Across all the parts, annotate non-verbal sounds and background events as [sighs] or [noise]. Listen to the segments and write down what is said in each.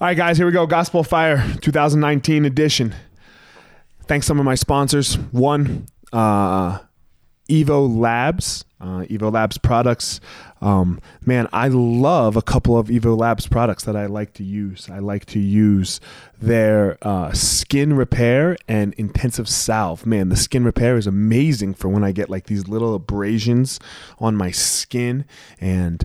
All right, guys, here we go. Gospel Fire 2019 edition. Thanks some of my sponsors. One, uh, Evo Labs, uh, Evo Labs products. Um, man, I love a couple of Evo Labs products that I like to use. I like to use their uh, skin repair and intensive salve. Man, the skin repair is amazing for when I get like these little abrasions on my skin and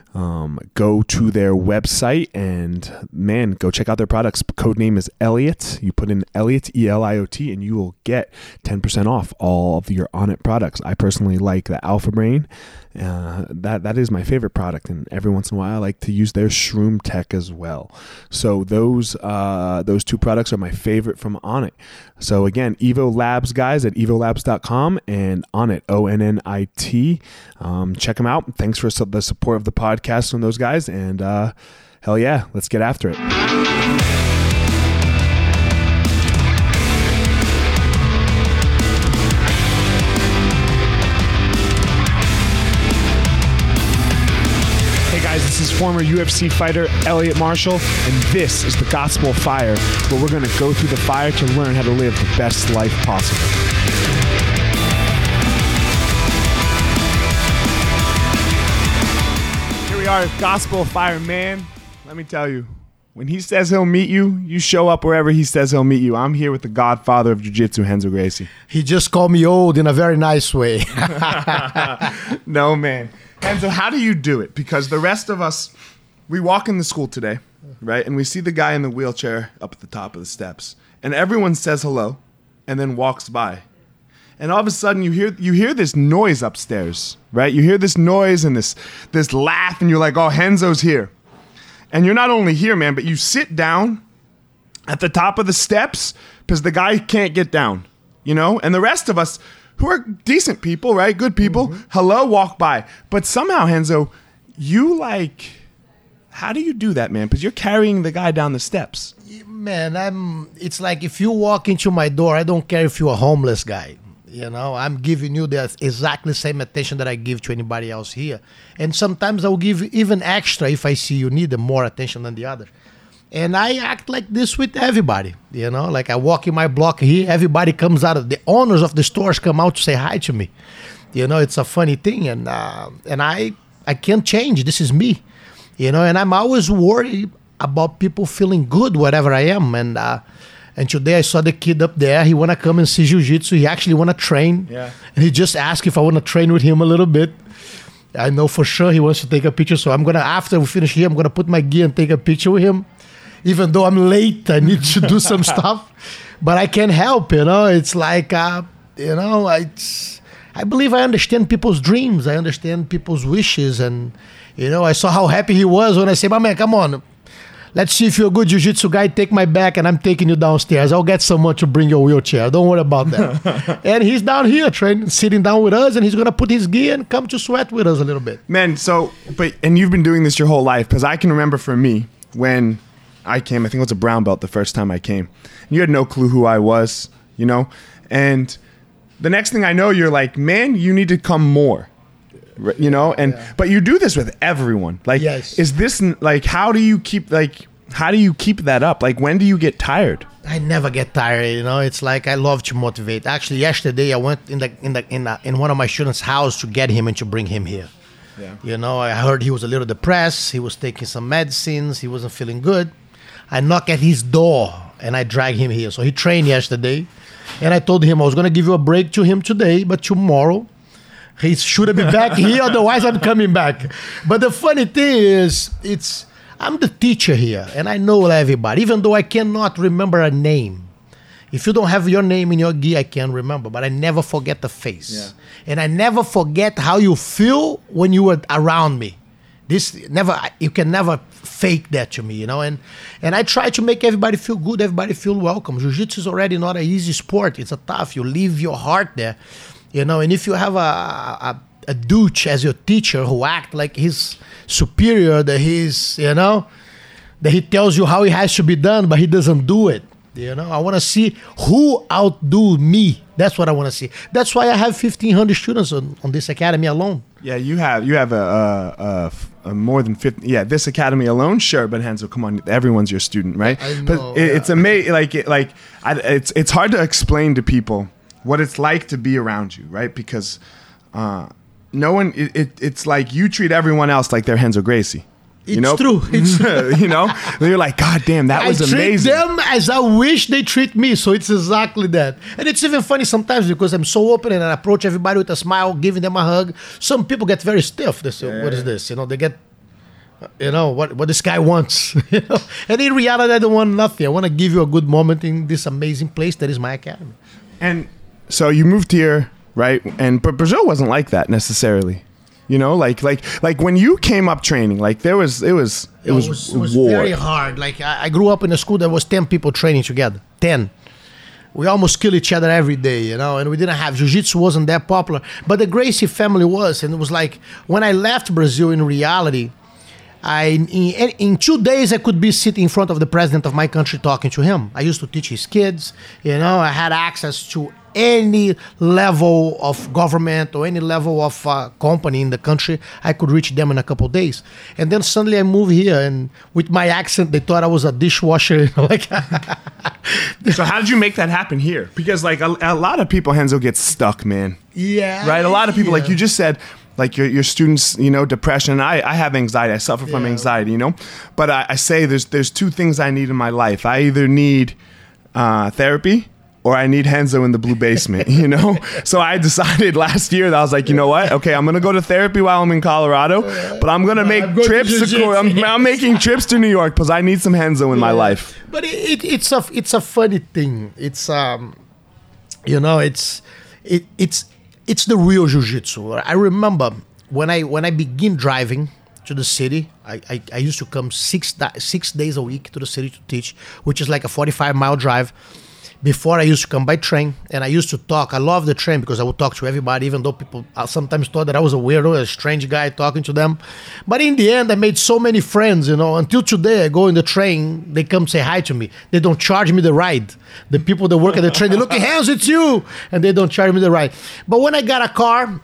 um, go to their website and man, go check out their products. Code name is Eliot. You put in Eliot E L I O T, and you will get ten percent off all of your Onnit products. I personally like the Alpha Brain. Uh, that that is my favorite product, and every once in a while I like to use their Shroom Tech as well. So those uh, those two products are my favorite from Onnit. So again, Evo Labs guys at evolabs.com and Onnit O N N I T. Um, check them out. Thanks for the support of the podcast from those guys, and uh, hell yeah, let's get after it. Is former UFC fighter Eliot Marshall, and this is the Gospel of Fire, where we're going to go through the fire to learn how to live the best life possible. Here we are, Gospel of Fire, man. Let me tell you, when he says he'll meet you, you show up wherever he says he'll meet you. I'm here with the godfather of Jiu Jitsu, Renzo Gracie. He just called me old in a very nice way. [laughs] no, man. And so, how do you do it? Because the rest of us, we walk in the school today, right? And we see the guy in the wheelchair up at the top of the steps, and everyone says hello, and then walks by. And all of a sudden, you hear you hear this noise upstairs, right? You hear this noise and this this laugh, and you're like, "Oh, Renzo's here." And you're not only here, man, but you sit down at the top of the steps because the guy can't get down, you know. And the rest of us, who are decent people, right? Good people. Mm-hmm. Hello, walk by. But somehow, Henzo, you like, how do you do that, man? Because you're carrying the guy down the steps. Man, I'm. It's like if you walk into my door, I don't care if you're a homeless guy. You know, I'm giving you the exactly same attention that I give to anybody else here. And sometimes I'll give you even extra if I see you need more attention than the other. And I act like this with everybody, you know. Like I walk in my block here, everybody comes out of the owners of the stores come out to say hi to me. You know, it's a funny thing, and uh, and I I can't change. This is me, you know. And I'm always worried about people feeling good whatever I am. And uh, and today I saw the kid up there. He wanna come and see jujitsu. He actually wanna train. Yeah. And he just asked if I wanna train with him a little bit. I know for sure he wants to take a picture. So I'm gonna after we finish here, I'm gonna put my gear and take a picture with him even though I'm late, I need to do some [laughs] stuff, but I can't help. You know, it's like uh, you know, I I believe I understand people's dreams. I understand people's wishes, and you know, I saw how happy he was when I said, "My man, come on." Let's see if you're a good jiu-jitsu guy. Take my back, and I'm taking you downstairs. I'll get someone to bring your wheelchair. Don't worry about that. [laughs] and he's down here, training, sitting down with us, and he's gonna put his gear and come to sweat with us a little bit. Man, so but and you've been doing this your whole life because I can remember for me when I came. I think it was a brown belt the first time I came. And you had no clue who I was, you know? And the next thing I know, you're like, man, you need to come more. You know, and yeah. but you do this with everyone. Like, yes. is this like how do you keep like how do you keep that up? Like, when do you get tired? I never get tired. You know, it's like I love to motivate. Actually, yesterday I went in the in the in the, in one of my students' house to get him and to bring him here. Yeah. You know, I heard he was a little depressed. He was taking some medicines. He wasn't feeling good. I knock at his door and I drag him here. So he trained yesterday, and I told him I was going to give you a break to him today, but tomorrow, He should be back here, [laughs] otherwise I'm coming back. But the funny thing is, it's I'm the teacher here, and I know everybody, even though I cannot remember a name. If you don't have your name in your gi, I can remember, but I never forget the face. And I never forget how you feel when you were around me. This never you can never fake that to me, you know. And and I try to make everybody feel good, everybody feel welcome. Jiu-jitsu is already not an easy sport. It's a tough. You leave your heart there, you know. And if you have a a, a douche as your teacher who act like he's superior, that he's you know, that he tells you how it has to be done, but he doesn't do it. You know, I want to see who outdo me. That's what I want to see. That's why I have fifteen hundred students on, on this academy alone. Yeah, you have you have a, a, a, a more than fifty. Yeah, this academy alone, sure. But Henzo, come on, everyone's your student, right? I know, but it, it's amazing. Like it, like I, it's it's hard to explain to people what it's like to be around you, right? Because uh, no one. It, it, it's like you treat everyone else like they're Henzo Gracie. It's you know? true. [laughs] It's you know, And you're like, God damn, that was I treat amazing. them as I wish they treat me. So it's exactly that. And it's even funny sometimes because I'm so open and I approach everybody with a smile, giving them a hug. Some people get very stiff. They say, "What is this?" You know, they get, you know, what what this guy wants. [laughs] you know? And in reality, I don't want nothing. I want to give you a good moment in this amazing place that is my academy. And so you moved here, right? And but Brazil wasn't like that necessarily. You know, like like like when you came up training, like there was it was it was, it was, it was very hard. Like I, I grew up in a school that was ten people training together. Ten. We almost kill each other every day, you know, and we didn't have jiu-jitsu wasn't that popular, but the Gracie family was, and it was like when I left Brazil. In reality, I in, in two days I could be sitting in front of the president of my country talking to him. I used to teach his kids, you know. I had access to any level of government or any level of uh, company in the country. I could reach them in a couple days, and then suddenly I moved here, and with my accent, they thought I was a dishwasher. You know, like [laughs] So how did you make that happen here? Because like a, a lot of people, Henzo, get stuck, man. yeah, Right? A lot of people, like you just said, like your, your students, you know, depression. I, I have anxiety. I suffer from Yeah. anxiety, you know. But I, I say there's there's two things I need in my life. I either need uh, therapy or I need Henzo in the blue basement, [laughs] you know? so I decided last year that I was like, you know what? Okay, I'm gonna go to therapy while I'm in Colorado, but I'm gonna make I'm going to trips to. I'm, I'm making trips to New York because I need some Henzo in my life. But it, it, it's a it's a funny thing. It's um, you know, it's it it's it's the real jujitsu. I remember when I when I begin driving to the city, I, I, I used to come six six days a week to the city to teach, which is like a forty five mile drive. Before I used to come by train, and I used to talk. I love the train because I would talk to everybody, even though people uh, sometimes thought that I was a weirdo, a strange guy talking to them. But in the end, I made so many friends. You know, until today, I go in the train, they come say hi to me. They don't charge me the ride. The people that work at the train, they look, at hands, it's you, and they don't charge me the ride. But when I got a car,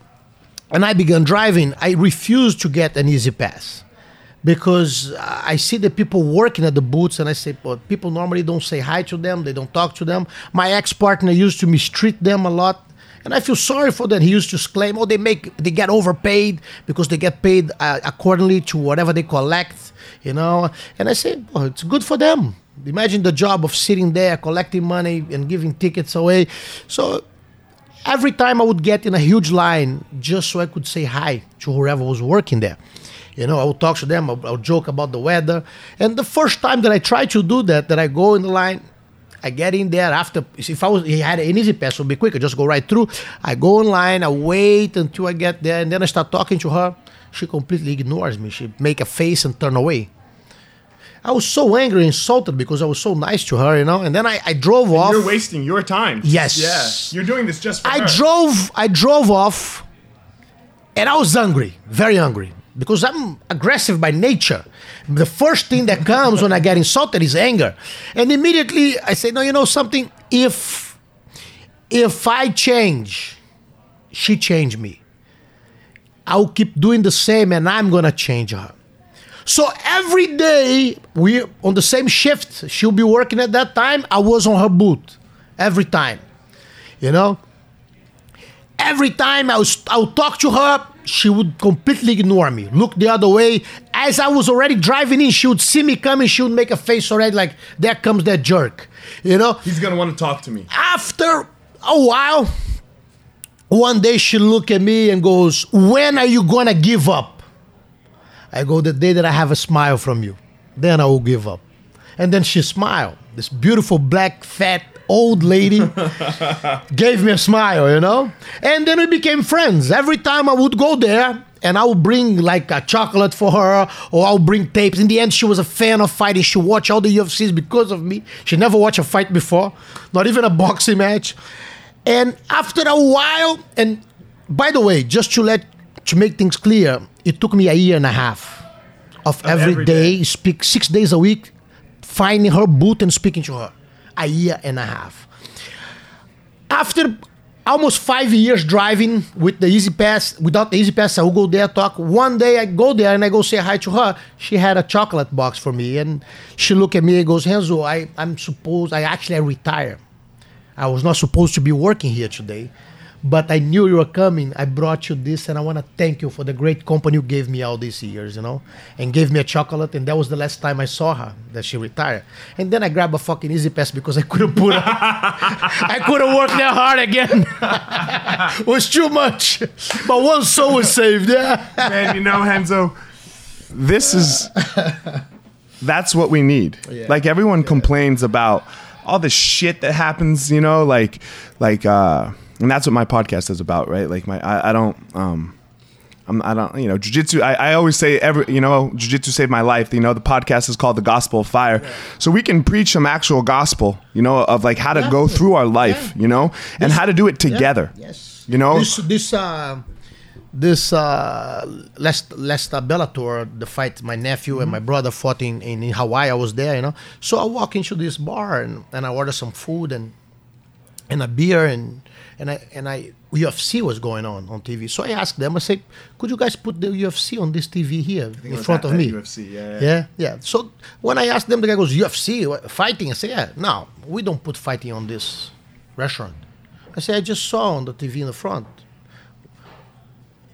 and I began driving, I refused to get an E-ZPass because I see the people working at the booths, and I say, well, people normally don't say hi to them, they don't talk to them. My ex partner used to mistreat them a lot. And I feel sorry for them. He used to claim, "Oh, they make, they get overpaid because they get paid uh, accordingly to whatever they collect," you know. And I say, "Well, it's good for them. Imagine the job of sitting there collecting money and giving tickets away." So every time I would get in a huge line just so I could say hi to whoever was working there. You know, I would talk to them, I would, I would joke about the weather. And the first time that I try to do that, that I go in the line, I get in there after. If I was, he had an E-ZPass, it would be quicker, just go right through. I go in line, I wait until I get there, and then I start talking to her. She completely ignores me. She make a face and turn away. I was so angry, insulted because I was so nice to her, you know. And then I, I drove off. You're wasting your time. Yes. Yeah. You're doing this just for I her. drove I drove off and I was angry, very hungry. Because I'm aggressive by nature. The first thing that comes when I get insulted is anger. And immediately I say, no, you know something? If if I change, she changed me. I'll keep doing the same and I'm gonna change her. So every day we on the same shift, she'll be working at that time. I was on her boot every time. You know? Every time I was I would talk to her, she would completely ignore me, look the other way. As I was already driving in, she would see me coming, she would make a face already like, there comes that jerk. You know? He's gonna want to talk to me. after a while, one day she look at me and goes, "When are you gonna give up?" I go, "The day that I have a smile from you, then I will give up." And then she smiled. This beautiful black fat old lady [laughs] gave me a smile, you know? And then we became friends. Every time I would go there and I would bring like a chocolate for her or I'll bring tapes. In the end, she was a fan of fighting. She watched all the UFCs because of me. She never watched a fight before, not even a boxing match. And after a while, and by the way, just to let to make things clear, it took me a year and a half of, every every day, speak six days a week, finding her boot and speaking to her. A year and a half. After almost five years driving with the E-ZPass, without the E-ZPass, I will go there talk. One day I go there and I go say hi to her. She had a chocolate box for me, and she look at me and goes, "Renzo, I I'm supposed I actually I retire. I was not supposed to be working here today." But I knew you were coming. I brought you this, and I want to thank you for the great company you gave me all these years, you know, and gave me a chocolate. And that was the last time I saw her that she retired. And then I grabbed a fucking E-ZPass because I couldn't put, her, [laughs] I couldn't work that hard again. it [laughs] was too much. But one soul was saved. Yeah. Man, you know, Henzo, this is that's what we need. Like everyone complains about all the shit that happens, you know, like like uh and that's what my podcast is about, right? Like my I, I don't um I'm, I don't, you know, jujitsu. I, I always say every, you know, jujitsu saved my life. You know, the podcast is called the Gospel of Fire, so we can preach some actual gospel, you know, of like how to go through our life, you know, and how to do it together. Yes. You know, this this uh this uh last last uh, Bellator the fight my nephew and my brother fought in, in in Hawaii I was there you know so I walk into this bar and, and I order some food and and a beer and and I and I UFC was going on on TV so I asked them I said could you guys put the UFC on this TV here in front at- of me UFC, yeah, yeah. yeah yeah so when I asked them the guy goes UFC fighting I say yeah no we don't put fighting on this restaurant I said I just saw on the TV in the front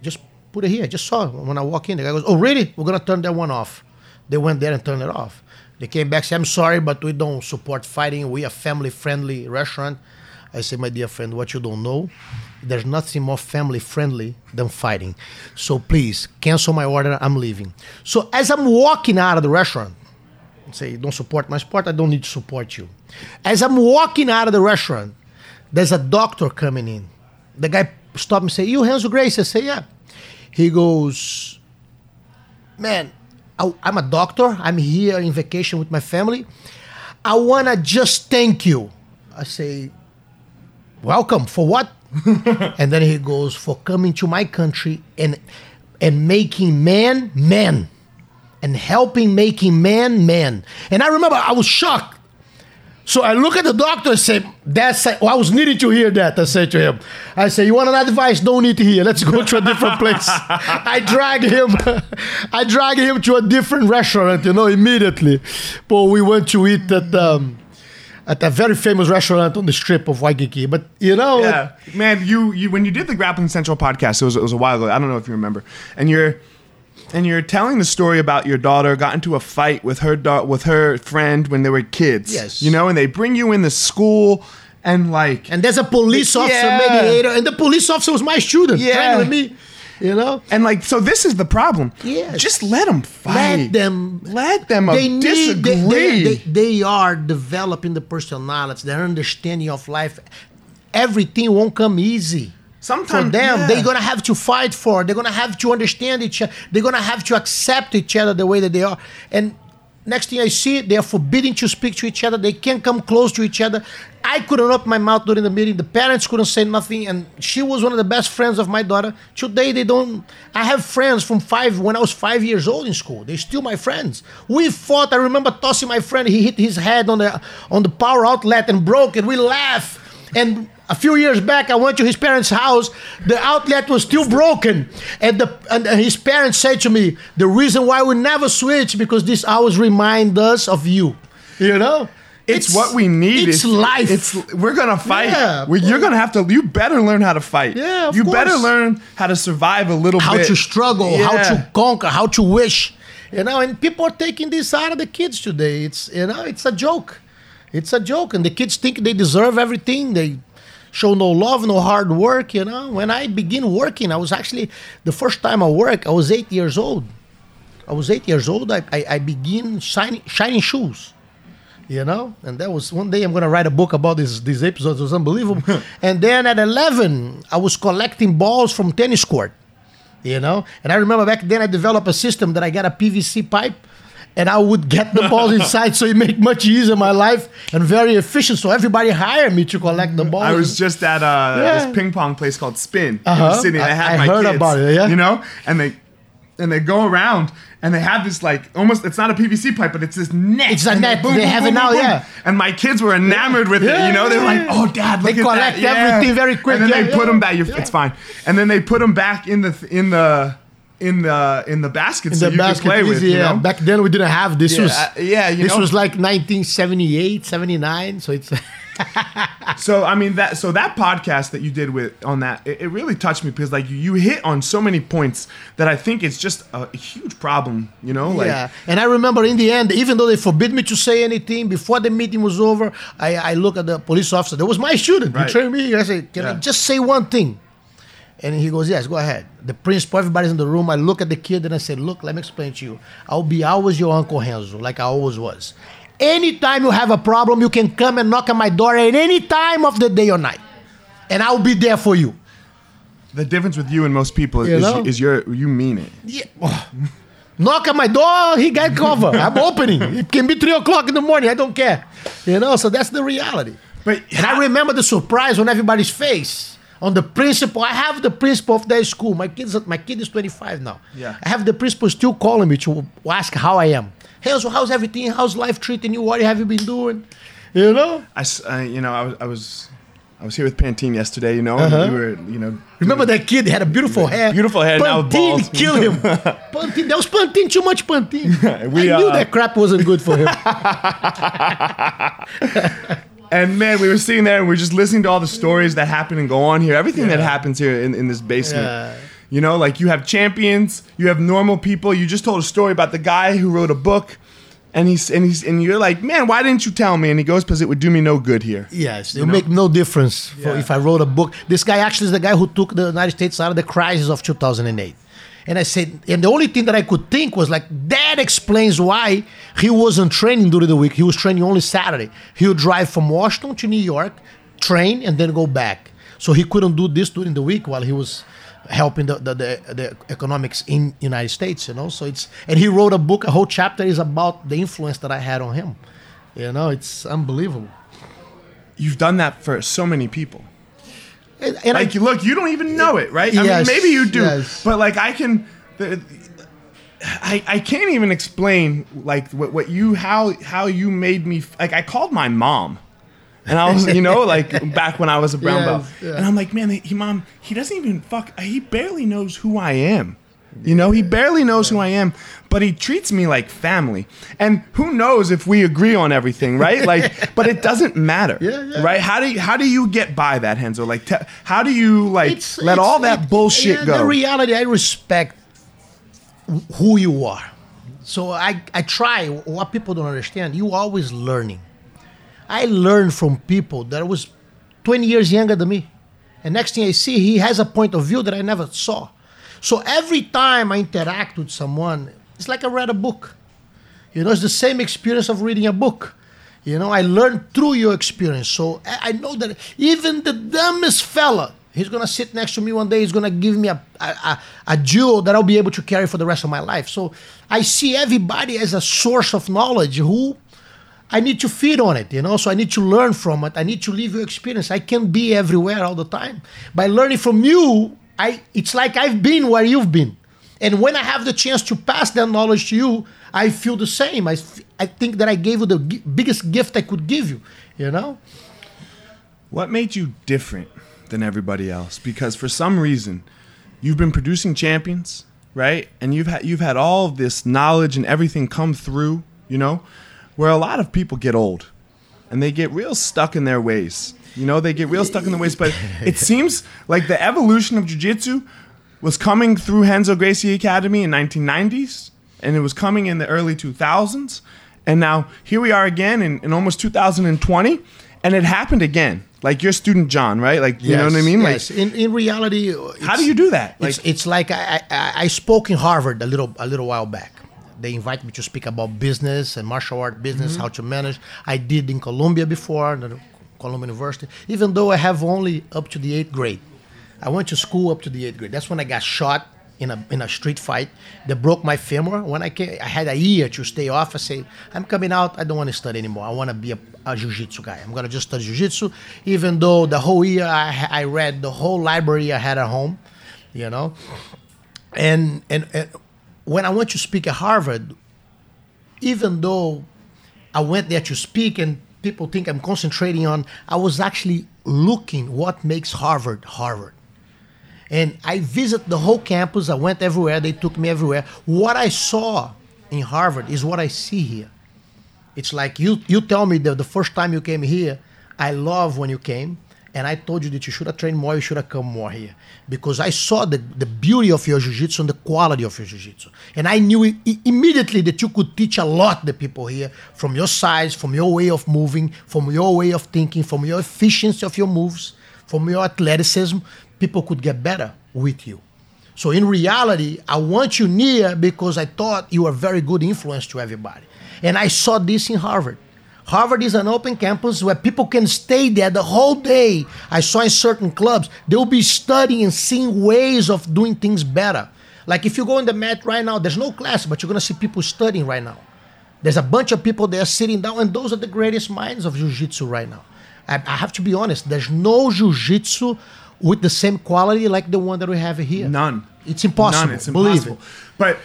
just put it here. I just saw it when I walk in. The guy goes, "Oh, really? We're gonna turn that one off." They went there and turned it off. They came back, said, "I'm sorry, but we don't support fighting. We are family-friendly restaurant." I say, "My dear friend, what you don't know, there's nothing more family-friendly than fighting. So please cancel my order. I'm leaving." So as I'm walking out of the restaurant, say, don't support my sport. I don't need to support you." As I'm walking out of the restaurant, there's a doctor coming in. The guy stopped me and say, You Renzo Grace? I say, Yeah. He goes, Man, I, I'm a doctor. I'm here in vacation with my family. I want to just thank you. I say, Welcome. For what? [laughs] and then he goes, For coming to my country and and making man man and helping making man man. And I remember I was shocked. So I look at the doctor and say, "That's well, I was needing to hear that." I said to him, "I say you want an advice? Don't need to hear. Let's go to a different place." [laughs] I drag him, [laughs] I drag him to a different restaurant. You know, immediately. But we went to eat at um, at that very famous restaurant on the strip of Waikiki. But you know, Yeah, man, you you when you did the Grappling Central podcast, it was it was a while ago. I don't know if you remember, and you're and you're telling the story about your daughter got into a fight with her da- with her friend when they were kids. Yes. you know, and they bring you in the school and like and there's a police officer Yeah. mediator, and the police officer was my student, Yeah. training with me. You know, and like so this is the problem. Yeah. just let them fight. let them let them they disagree. need they, they, they, they are developing the personality their understanding of life everything won't come easy for Sometimes- them yeah. they're gonna have to fight for they're gonna have to understand each other they're gonna have to accept each other the way that they are and next thing i see they are forbidden to speak to each other. They can't come close to each other. I couldn't open my mouth during the meeting. The parents couldn't say nothing and she was one of the best friends of my daughter. Today they don't i have friends from five when i was five years old in school. They're still my friends. We fought. I remember tossing my friend. He hit his head on the on the power outlet and broke it. We laughed. And a few years back, I went to his parents' house. The outlet was still broken, and the and his parents said to me, "The reason why we never switch because this always remind us of you." You know, It's, what we need. It's, life. It's we're gonna fight. Yeah, We- you're gonna have to. You better learn how to fight. Yeah, of you better learn how to survive a little how bit. How to struggle, how to conquer, how to wish. You know, and people are taking this out of the kids today. It's you know, it's a joke. It's a joke, and the kids think they deserve everything. They show no love, no hard work. You know, when I begin working, I was actually the first time I work. I was eight years old. I was eight years old. I I, I begin shining shining shoes. You know, and that was one day I'm gonna write a book about this these episodes. It was unbelievable. [laughs] and then at 11, I was collecting balls from tennis court. You know, and I remember back then I developed a system that I got a PVC pipe and I would get the balls [laughs] inside, so it made much easier my life and very efficient. So everybody hired me to collect the balls. I was just at uh, Yeah. this ping pong place called Spin Uh-huh. in and I I- had I my heard kids, about it, yeah. You know, and they and they go around and they have this like almost it's not a PVC pipe, but it's this net. It's a net. They have it now, yeah. And my kids were enamored with it. You know, they're like, "Oh, Dad, look They at collect that." Yeah. everything very quick, And then yeah, they put them back. Yeah. It's fine. And then they put them back in the in the in the in the basket so the you basket play easy, with. yeah. You know? Back then we didn't have this. Yeah, was uh, yeah, you this know. was like 1978, 79. So it's [laughs] So I mean that so that podcast that you did with on that it, it really touched me because like you, you hit on so many points that I think it's just a, huge problem, you know? Like yeah. And I remember in the end, even though they forbid me to say anything before the meeting was over, I, I look at the police officer. That was my student. Right. He trained me. I said, "Can I just say one thing?" And he goes, "Yes, go ahead." The principal, everybody's in the room. I look at the kid and I say, "Look, let me explain to you. I'll be always your uncle Henzo, like I always was. Anytime you have a problem, you can come and knock on my door at any time of the day or night, and I'll be there for you." the difference with you and most people is, You know? is your you mean it. Yeah. [sighs] Knock at my door, he got cover. I'm opening. It can be three o'clock in the morning. I don't care. You know, so that's the reality. But And I remember the surprise on everybody's face. On the principal, I have the principal of that school. My kids, my kid is 25 now. Yeah. I have the principal still calling me to ask how I am. Hey, so how's everything? How's life treating you? What have you been doing? You know? I, uh, you know I was I was I was here with Pantene yesterday, you know, and we were you know Remember that kid had a beautiful hair? Beautiful hair, Pantene killed [laughs] him. Pantene, that was Pantene, too much Pantene. [laughs] We, I knew uh, that crap wasn't good for him. [laughs] And man, we were sitting there and we are just listening to all the stories that happen and go on here. Everything that happens here in, in this basement. Yeah. You know, like you have champions, you have normal people. You just told a story about the guy who wrote a book, and he's and he's and you're like, man, why didn't you tell me? And he goes, because it would do me no good here. Yes, it will make no difference for Yeah. if I wrote a book. This guy actually is the guy who took the United States out of the crisis of 2008. And I said, and the only thing that I could think was like, that explains why he wasn't training during the week. He was training only Saturday. He would drive from Washington to New York, train, and then go back. So he couldn't do this during the week while he was helping the, the, the, the economics in United States, you know. So it's and he wrote a book, a whole chapter is about the influence that I had on him. You know, it's unbelievable. You've done that for so many people. And, and Like, I, look, you don't even know it, right? I mean, maybe you do, yes. but like, I can. The, I, I can't even explain like what, what you how how you made me like I called my mom and I was you know [laughs] like back when I was a brown Yes, belt yeah. and I'm like man he mom he doesn't even fuck he barely knows who I am you know he barely knows who I am but he treats me like family and who knows if we agree on everything right [laughs] like but it doesn't matter Yeah, yeah. right how do you, how do you get by that Henzo like te- how do you like it's, let it's- all that it- bullshit yeah, go The reality, I respect who you are. So I, I try. What people don't understand, you always learning. I learned from people that was 20 years younger than me. And next thing I see, he has a point of view that I never saw. So every time I interact with someone, it's like I read a book. You know, it's the same experience of reading a book. You know, I learned through your experience. So I know that even the dumbest fella, he's gonna sit next to me one day. He's gonna give me a a, a, a jewel that I'll be able to carry for the rest of my life. So I see everybody as a source of knowledge who I need to feed on it, you know. So I need to learn from it. I need to live your experience. I can't be everywhere all the time. By learning from you, I it's like I've been where you've been, and when I have the chance to pass that knowledge to you, I feel the same. I, I think that I gave you the gi- biggest gift I could give you, you know. What made you different than everybody else? Because for some reason, you've been producing champions, right? And you've had you've had all this knowledge and everything come through, you know, where a lot of people get old and they get real stuck in their ways. You know, they get real stuck in their ways. But it [laughs] seems like the evolution of jiu-jitsu was coming through Henzo Gracie Academy in 1990s, and it was coming in the early 2000s. And now here we are again in, in almost 2020, and it happened again. Like your student John, right? Like you know what I mean? Yes. in, in reality, How do you do that? It's, Like it's like I, I, I spoke in Harvard a little a little while back. They invite me to speak about business and martial art business, Mm-hmm. how to manage. I did in Columbia before, the Columbia University. Even though I have only up to the eighth grade, I went to school up to the eighth grade. That's when I got shot in a in a street fight that broke my femur. When I came, I had a year to stay off. I say, I'm coming out. I don't want to study anymore. I want to be a, a jiu-jitsu guy. I'm gonna just study jiu-jitsu. Even though the whole year I, I read the whole library I had at home, you know, and and, and when I went to speak at Harvard, even though I went there to speak and people think I'm concentrating on, I was actually looking what makes Harvard Harvard. And I visited the whole campus. I went everywhere. They took me everywhere. What I saw in Harvard is what I see here. It's like you you tell me that the first time you came here, I love when you came, and I told you that you should have trained more, you should have come more here. Because I saw the, the beauty of your jiu-jitsu and the quality of your jiu-jitsu. And I knew immediately that you could teach a lot the people here from your size, from your way of moving, from your way of thinking, from your efficiency of your moves, from your athleticism. People could get better with you. So in reality, I want you near because I thought you were a very good influence to everybody. And I saw this in Harvard. Harvard is an open campus where people can stay there the whole day. I saw in certain clubs, they'll be studying and seeing ways of doing things better. Like if you go in the mat right now, there's no class, but you're gonna see people studying right now. There's a bunch of people there sitting down, and those are the greatest minds of jiu-jitsu right now. I, I have to be honest, there's no jiu-jitsu with the same quality like the one that we have here. None. It's impossible. None. It's impossible. But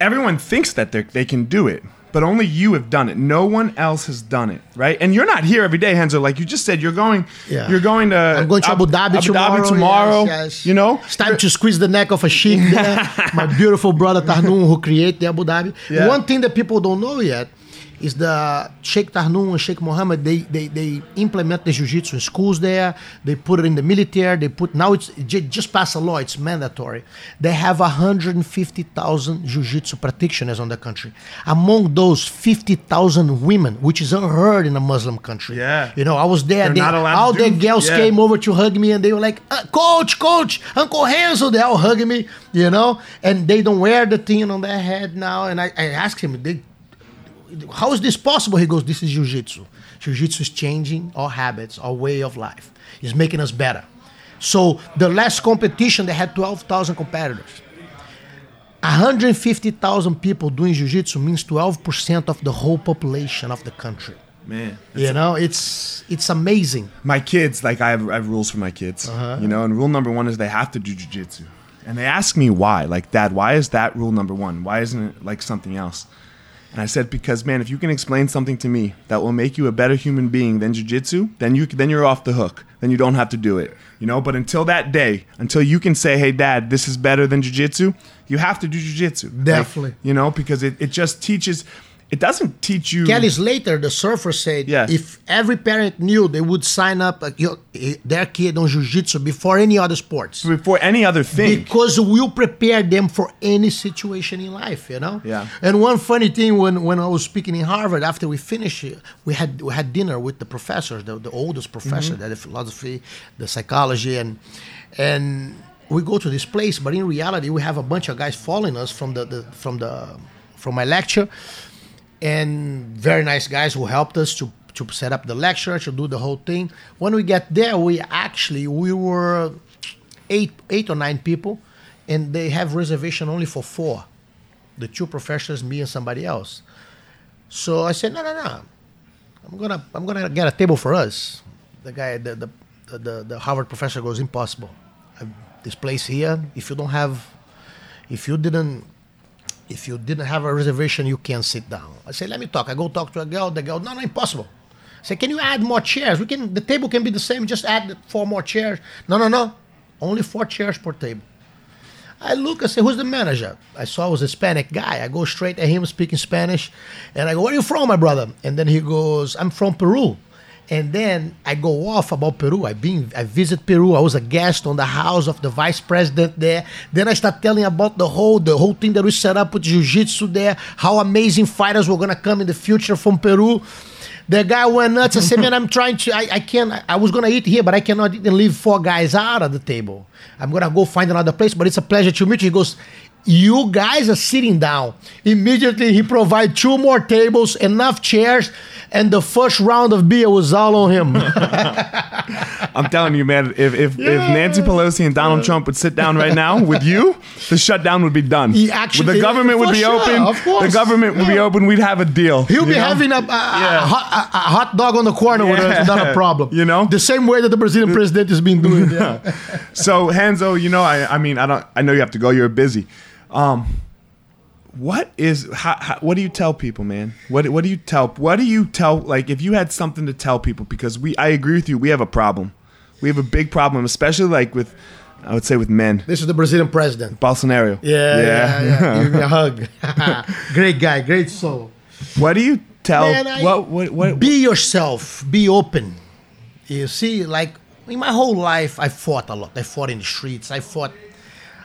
everyone thinks that they they can do it, but only you have done it. No one else has done it, right? And you're not here every day, Henzo. Like you just said, you're going. Yeah. You're going to. I'm going to Abu Dhabi tomorrow. tomorrow, yes, yes. You know. it's time to squeeze the neck of a sheep there. [laughs] My beautiful brother Tahnoun, who created the Abu Dhabi. Yeah. One thing that people don't know yet is the Sheikh Tahnoun and Sheikh Mohammed. They they they implement the jiu-jitsu in schools there. They put it in the military. They put now it's just passed a law. It's mandatory. They have 150,000 jiu-jitsu practitioners on the country. Among those, 50,000 women, which is unheard in a Muslim country. Yeah. You know, I was there. They're not allowed to all the girls yeah. came over to hug me and they were like, uh, Coach, Coach, Uncle Hansel, they all hugging me, you know, and they don't wear the thing on their head now. And I, I asked him, they, how is this possible? He goes, This is Jiu Jitsu. Jiu Jitsu is changing our habits, our way of life. It's making us better. So the last competition, they had 12,000 competitors. 150,000 people doing Jiu Jitsu means 12% of the whole population of the country. Man. You know, it's it's amazing. my kids, like I have, I have rules for my kids, Uh-huh. you know, and rule number one is they have to do jujitsu. And they ask me why, like, Dad, why is that rule number one? Why isn't it like something else? And I said, because man, if you can explain something to me that will make you a better human being than jujitsu, then you then you're off the hook. Then you don't have to do it, you know. But until that day, until you can say, hey, Dad, this is better than jujitsu, you have to do jujitsu. Like, Definitely. you know, because it, it just teaches. It doesn't teach you. Kelly Slater, the surfer, said Yeah. if every parent knew they would sign up uh, your, eh, their kid on jiu-jitsu before any other sports. before any other thing. Because we'll prepare them for any situation in life, you know. Yeah. And one funny thing when, when I was speaking in Harvard, after we finished, uh, we had we had dinner with the professors, the, the oldest professor, Mm-hmm. the philosophy, the psychology, and and we go to this place, but in reality, we have a bunch of guys following us from the, the from the from my lecture, and very nice guys who helped us to to set up the lecture, to do the whole thing. When we get there, we actually we were eight eight or nine people, and they have reservation only for four, the two professors, me and somebody else. So I said, no, no, no, I'm gonna I'm gonna get a table for us. The guy, the the the, the, Harvard professor goes, impossible. This place here, if you don't have, if you didn't if you didn't have a reservation, you can't sit down. I say, let me talk. I go talk to a girl. The girl, no, no, impossible. I say, can you add more chairs? We can. The table can be the same. Just add four more chairs. No, no, no. Only four chairs per table. I look. I say, who's the manager? I saw it was a Hispanic guy. I go straight at him speaking Spanish, and I go, where are you from, my brother? And then he goes, I'm from Peru. And then I go off about Peru. I been I visit Peru. I was a guest on the house of the vice president there. Then I start telling about the whole the whole thing that we set up with jiu-jitsu there, how amazing fighters were gonna come in the future from Peru. The guy went nuts. I said, man, I'm trying to, I, I can't, I was going to eat here, but I cannot even leave four guys out of the table. I'm going to go find another place, but it's a pleasure to meet you. He goes, you guys are sitting down. Immediately, he provided two more tables, enough chairs, and the first round of beer was all on him. [laughs] I'm telling you, man. If if, if Nancy Pelosi and Donald Trump would sit down right now with you, [laughs] the shutdown would be done. He actually- the government would be sure, open. of course. The government would be open. We'd have a deal. He'll be know? having a, a, a- Yeah. hot, a, hot dog on the corner with us, not a problem. [laughs] You know? the same way that the Brazilian president has been doing. Yeah. So Hanzo, you know, I I mean, I don't. I know you have to go. You're busy. Um, what is how, how, what do you tell people, man? What what do you tell? What do you tell? Like, if you had something to tell people, because we, I agree with you. We have a problem. We have a big problem, especially like with, I would say with men. This is the Brazilian president. Bolsonaro. Yeah, yeah, yeah. Give me a [laughs] hug. [laughs] great guy, great soul. What do you tell? Man, I- what what what? Be yourself. Be open. You see, like in my whole life, I fought a lot. I fought in the streets. I fought.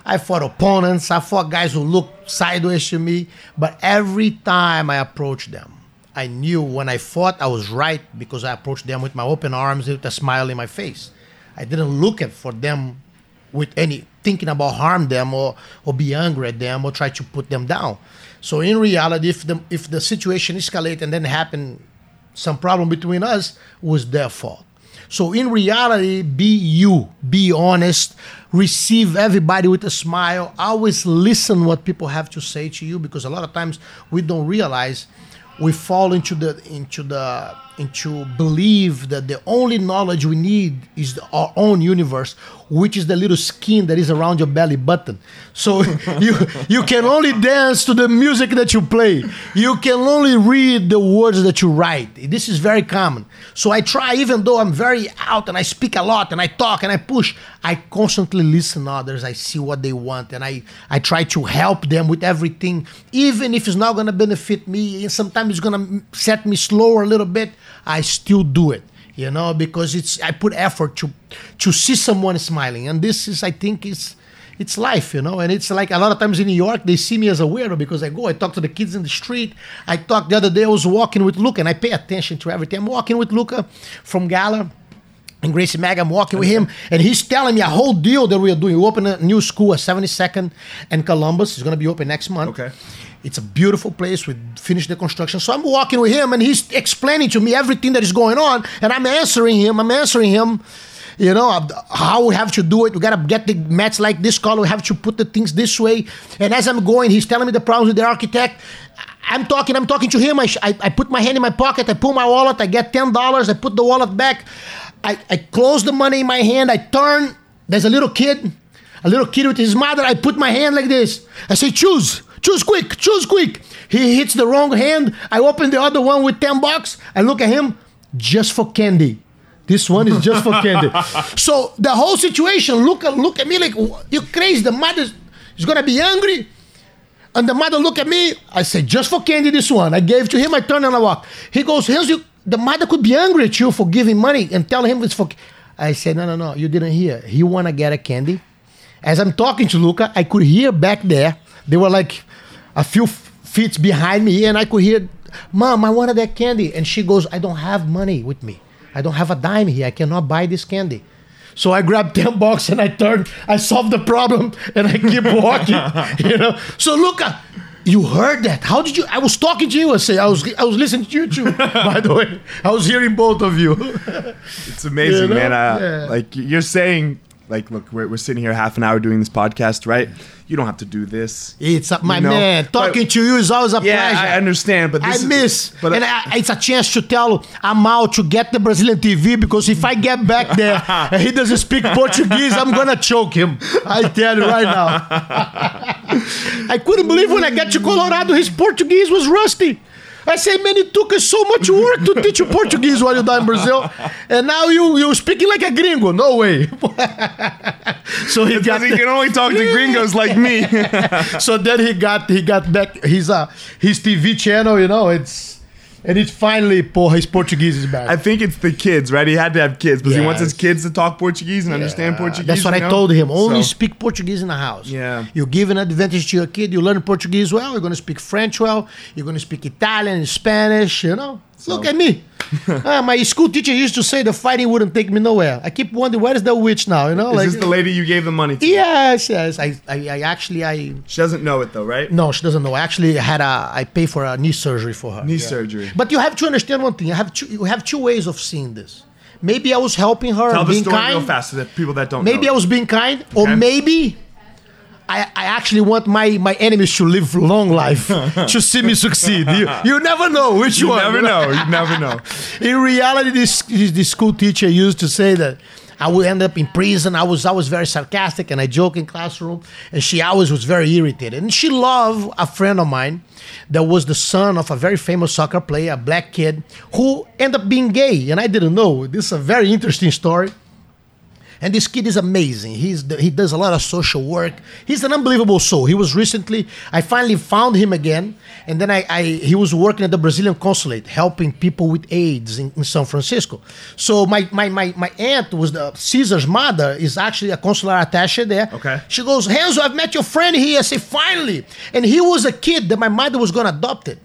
I fought opponents. I fought guys who looked sideways to me. But every time I approached them, I knew when I fought I was right because I approached them with my open arms, with a smile in my face. I didn't look at for them with any thinking about harm them or or be angry at them or try to put them down. So in reality, if the if the situation escalate and then happen some problem between us was their fault. So in reality, be you, be honest, receive everybody with a smile, always listen what people have to say to you because a lot of times we don't realize we fall into the into the into believe that the only knowledge we need is our own universe which is the little skin that is around your belly button. So [laughs] you you can only dance to the music that you play. You can only read the words that you write. This is very common. So i try even though i'm very out and i speak a lot and i talk and i push i constantly listen to others. I see what they want and i i try to help them with everything. Even if it's not to benefit me and sometimes it's to set me slower a little bit i still do it you know because it's i put effort to to see someone smiling and this is i think is it's life you know and it's like a lot of times in new york they see me as a weirdo because i go i talk to the kids in the street i talk the other day i was walking with luca and i pay attention to everything i'm walking with luca from gala and Gracie Mag, I'm walking with him, and he's telling me a whole deal that we are doing. We open a new school at 72nd and Columbus. It's going to be open next month. Okay. It's a beautiful place. We finished the construction. So I'm walking with him, and he's explaining to me everything that is going on, and I'm answering him. I'm answering him. You know how we have to do it. We gotta get the mats like this color. We have to put the things this way. And as I'm going, he's telling me the problems with the architect. I'm talking. I'm talking to him. I, I, I put my hand in my pocket. I pull my wallet. I get ten dollars. I put the wallet back. I, I close the money in my hand. I turn. There's a little kid, a little kid with his mother. I put my hand like this. I say, choose, choose quick, choose quick. He hits the wrong hand. I open the other one with 10 bucks. I look at him, just for candy. This one is just for candy. [laughs] So the whole situation, look at look at me like you crazy. The mother is gonna be angry. And the mother look at me. I say, just for candy, this one. I gave to him. I turn and I walk. He goes, here's you. The mother could be angry at you for giving money and tell him it's for. I said, no, no, no. You didn't hear. He wanna get a candy. As I'm talking to Luca, I could hear back there. They were like a few feet behind me, and I could hear, "Mom, I wanted that candy." And she goes, "I don't have money with me. I don't have a dime here. I cannot buy this candy." So I grabbed 10 [laughs] bucks and I turned, I solved the problem and I keep walking. [laughs] you know. So Luca, you heard that. How did you I was talking to you. I say I was I was listening to you too, [laughs] by the way. I was hearing both of you. It's amazing, You know? man. Uh, Yeah. Like you're saying, like, look, we're, we're sitting here half an hour doing this podcast, right? You don't have to do this. It's a, my You know, man. Talking but- to you is always a Yeah, pleasure. I understand, but this I is- miss, but- and I, it's a chance to tell Amal to get the Brazilian TV because if I get back there and he doesn't speak [laughs] Portuguese, I'm gonna choke him. I tell you right now. [laughs] I couldn't believe when I got to Colorado, his Portuguese was rusty. I say, man, it took us so much work to teach you Portuguese while you're down in Brazil, and now you you speaking like a gringo. No way. [laughs] so he got he can only talk to [laughs] gringos like me. [laughs] so then he got he got back his uh his TV channel, you know, it's and it's finally his Portuguese is back. I think it's the kids, right? He had to have kids, but he wants his kids to talk Portuguese and understand Portuguese. That's what you I told him. Only So- speak Portuguese in the house. Yeah. You give an advantage to your kid. You learn Portuguese well. You're gonna speak French well. You're gonna speak Italian, Spanish. You know. Look at me. [laughs] Ah, my school teacher used to say the fighting wouldn't take me nowhere. I keep wondering where is the witch now? You know, Is like this the lady you gave the money to? yes, yes. I, I, I actually, I She doesn't know it though, right? no, she doesn't know. I actually had a, I pay for a knee surgery for her. Knee Yeah. surgery. But you have to understand one thing. You have two, you have two ways of seeing this. Maybe I was helping her, Tell the being story kind. real fast so that people that don't Maybe. I was being kind, or maybe I, I actually want my, my enemies to live long life [laughs] to see me succeed. You, you never know which You one. never know. You never know. [laughs] In reality, this, this this school teacher used to say that I would end up in prison. I was always very sarcastic and I joke in classroom, and she always was very irritated. And she loved a friend of mine that was the son of a very famous soccer player, a black kid, who ended up being gay, and I didn't know. This is a very interesting story. And this kid is amazing. He's he does a lot of social work. He's an unbelievable soul. He was recently I finally found him again, and then I, I he was working at the Brazilian consulate, helping people with AIDS in, in San Francisco. So my, my my my aunt was the Cesar's mother is actually a consular attaché there. Okay. She goes, Renzo, I've met your friend here. I say, finally. And he was a kid that my mother was gonna adopt it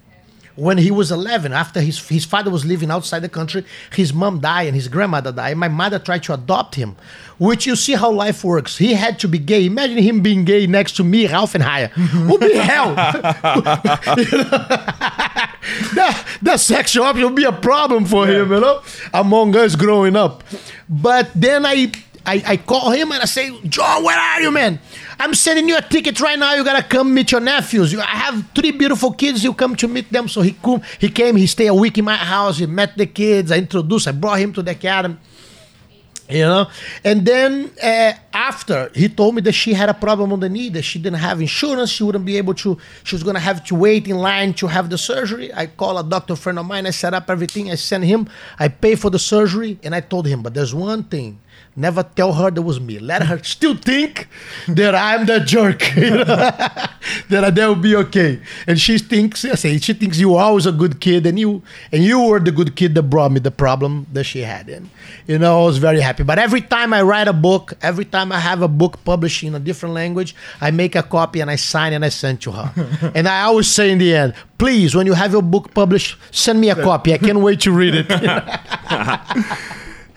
when he was 11 after his, his father was living outside the country his mom died and his grandmother died. My mother tried to adopt him which you see how life works. He had to be gay. Imagine him being gay next to me ralph and haya. Would be [laughs] hell? [laughs] That, that sexual option would be a problem for him you know? Among us growing up. But then I, I i call him and i say john where are you man? I'm sending you a ticket right now. You gotta come meet your nephews. You, i have three beautiful kids. You come to meet them. So he come he came he stayed a week in my house. He met the kids. I introduced i brought him to the academy you know? And then uh, after he told me that she had a problem on the knee that she didn't have insurance. She wouldn't be able to she was to have to wait in line to have the surgery. I call a doctor friend of mine. I set up everything. I sent him. I pay for the surgery and i told him. But there's one thing never tell her that was me. Let her still think that i'm the jerk [laughs] you know? [laughs] that that will be okay. And she thinks i say she thinks you were always a good kid and you and you were the good kid that brought me the problem that she had and you know i was very happy. But every time i write a book every time i have a book published in a different language i make a copy and i sign and i send to her. [laughs] And i always say in the end please when you have your book published send me a copy. I can't wait to read it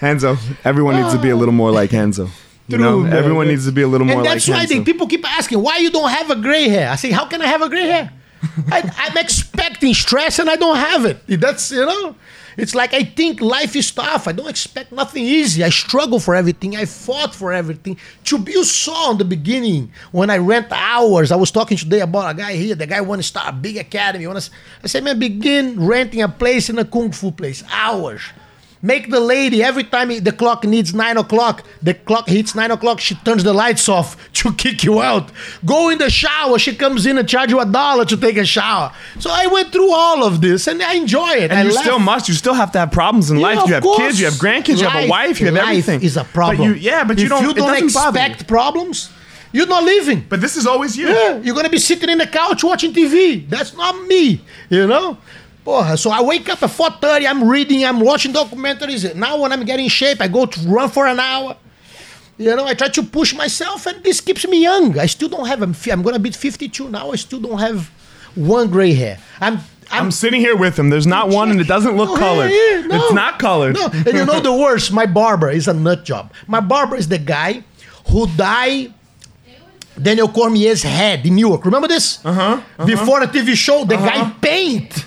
Hanzo. Everyone needs to be a little more like Hanzo. [laughs] You know, True, man. everyone needs to be a little more and that's like why they, Hanzo. people keep asking why you don't have a gray hair. I say, how can I have a gray hair? I, I'm expecting stress and I don't have it. That's you know, it's like I think life is tough. I don't expect nothing easy. I struggle for everything. I fought for everything. To be you saw in the beginning when I rent hours. I was talking today about a guy here. The guy want to start a big academy. Wanna, I said, man, begin renting a place in a kung fu place. Hours. Make the lady every time the clock needs nine o'clock, the clock hits nine o'clock, she turns the lights off [laughs] to kick you out. Go in the shower, she comes in and charge you a dollar to take a shower. So I went through all of this and I enjoy it. and I you laugh. still must. You still have to have problems in Yeah, life. You have course. kids. You have grandkids. you have a wife. You have life everything. is a problem. But you, yeah, but you if don't. you don't expect problems, you're not living. But this is always you. Yeah, you're gonna be sitting in the couch watching TV. That's not me, you know. Porra, so I wake up at 4:30. I'm reading. I'm watching documentaries. Now when I'm getting in shape, I go to run for an hour. You know, I try to push myself, and this keeps me young. I still don't have. I'm, I'm gonna be 52 now. I still don't have one gray hair. I'm. I'm, I'm sitting here with him. There's not one, and it doesn't look No, colored. yeah, yeah, no. It's not colored. No, and you know the [laughs] worst. My barber is a nut job. My barber is the guy who dyed Daniel Cormier's head in New York. Remember this? Uh-huh. Before the TV show, the guy paint.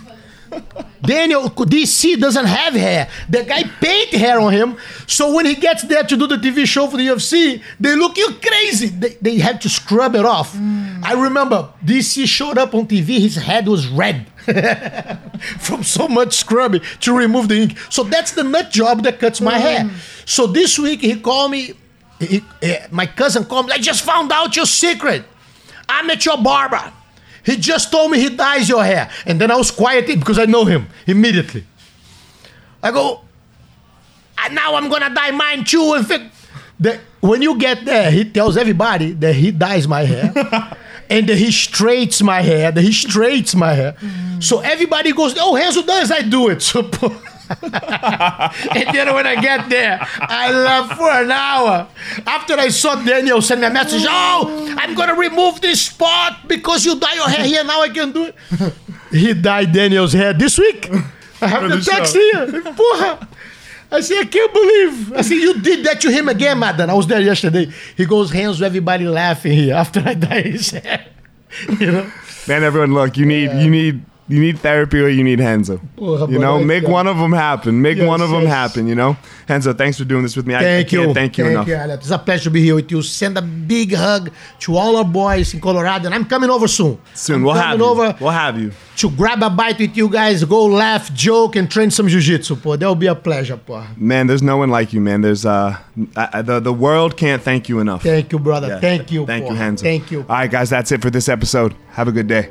Daniel DC doesn't have hair. The guy paint hair on him. So when he gets there to do the TV show for the UFC, they look you crazy. They, they have to scrub it off. I remember DC showed up on TV. His head was red [laughs] from so much scrubbing to remove the ink. So that's the nut job that cuts my hair. So this week he called me. He, my cousin called me. I just found out your secret. I'm at your barber. He just told me he dyes your hair. And then I was quiet because I know him immediately. I go, and now I'm gonna dye mine too. In fact, the, when you get there, he tells everybody that he dyes my hair. [laughs] and that he straights my hair, that he straights my hair. Mm. So everybody goes, oh, Renzo does, I do it. [laughs] So [laughs] and then when I get there, I laugh for an hour. After I saw Daniel send me a message, oh, I'm gonna remove this spot because you dye your hair here. Now I can do it. [laughs] He dyed Daniel's hair this week. I [laughs] have the, text here. Porra. I say, I can't believe. I say, you did that to him again, Madan. I was there yesterday. He goes hands with everybody laughing here after I die. He said, you know. Man, everyone, look, you need you need you need therapy or you need Henzo. Porra, You know, make one of them happen. Make Yes, one of them happen. You know, Henzo, thanks for doing this with me. I, I Thank can't you. thank you enough. Alex. It's a pleasure to be here with you. Send a big hug to all our boys in Colorado, and I'm coming over soon. Soon I'm we'll have you. over We'll have you. to grab a bite with you guys, go laugh, joke, and train some jiu-jitsu, pô. That will be a pleasure, pô. Man, there's no one like you, man. There's uh, I, I- the the world can't thank you enough. Thank you, brother. Yeah. Thank you, Thank you, Henzo. Thank you. All right, guys, that's it for this episode. Have a good day.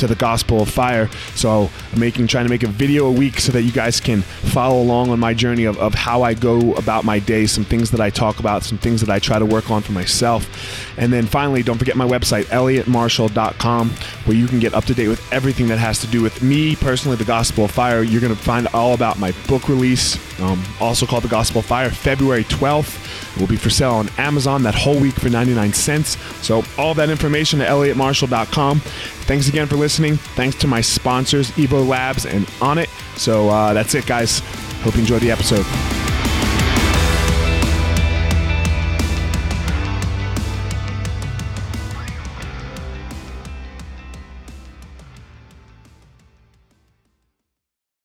to the Gospel of Fire. So I'm making, trying to make a video a week so that you guys can follow along on my journey of, of how I go about my day, some things that I talk about, some things that I try to work on for myself. And then finally, don't forget my website, eliotmarshall.com, where you can get up to date with everything that has to do with me personally, the Gospel of Fire. You're going to find all about my book release, um, also called The Gospel of Fire, February 12th. It will be for sale on Amazon that whole week for 99 cents. So, all that information at eliotmarshall.com. Thanks again for listening. Thanks to my sponsors, Evo Labs and Onnit. So, uh, that's it, guys. Hope you enjoyed the episode.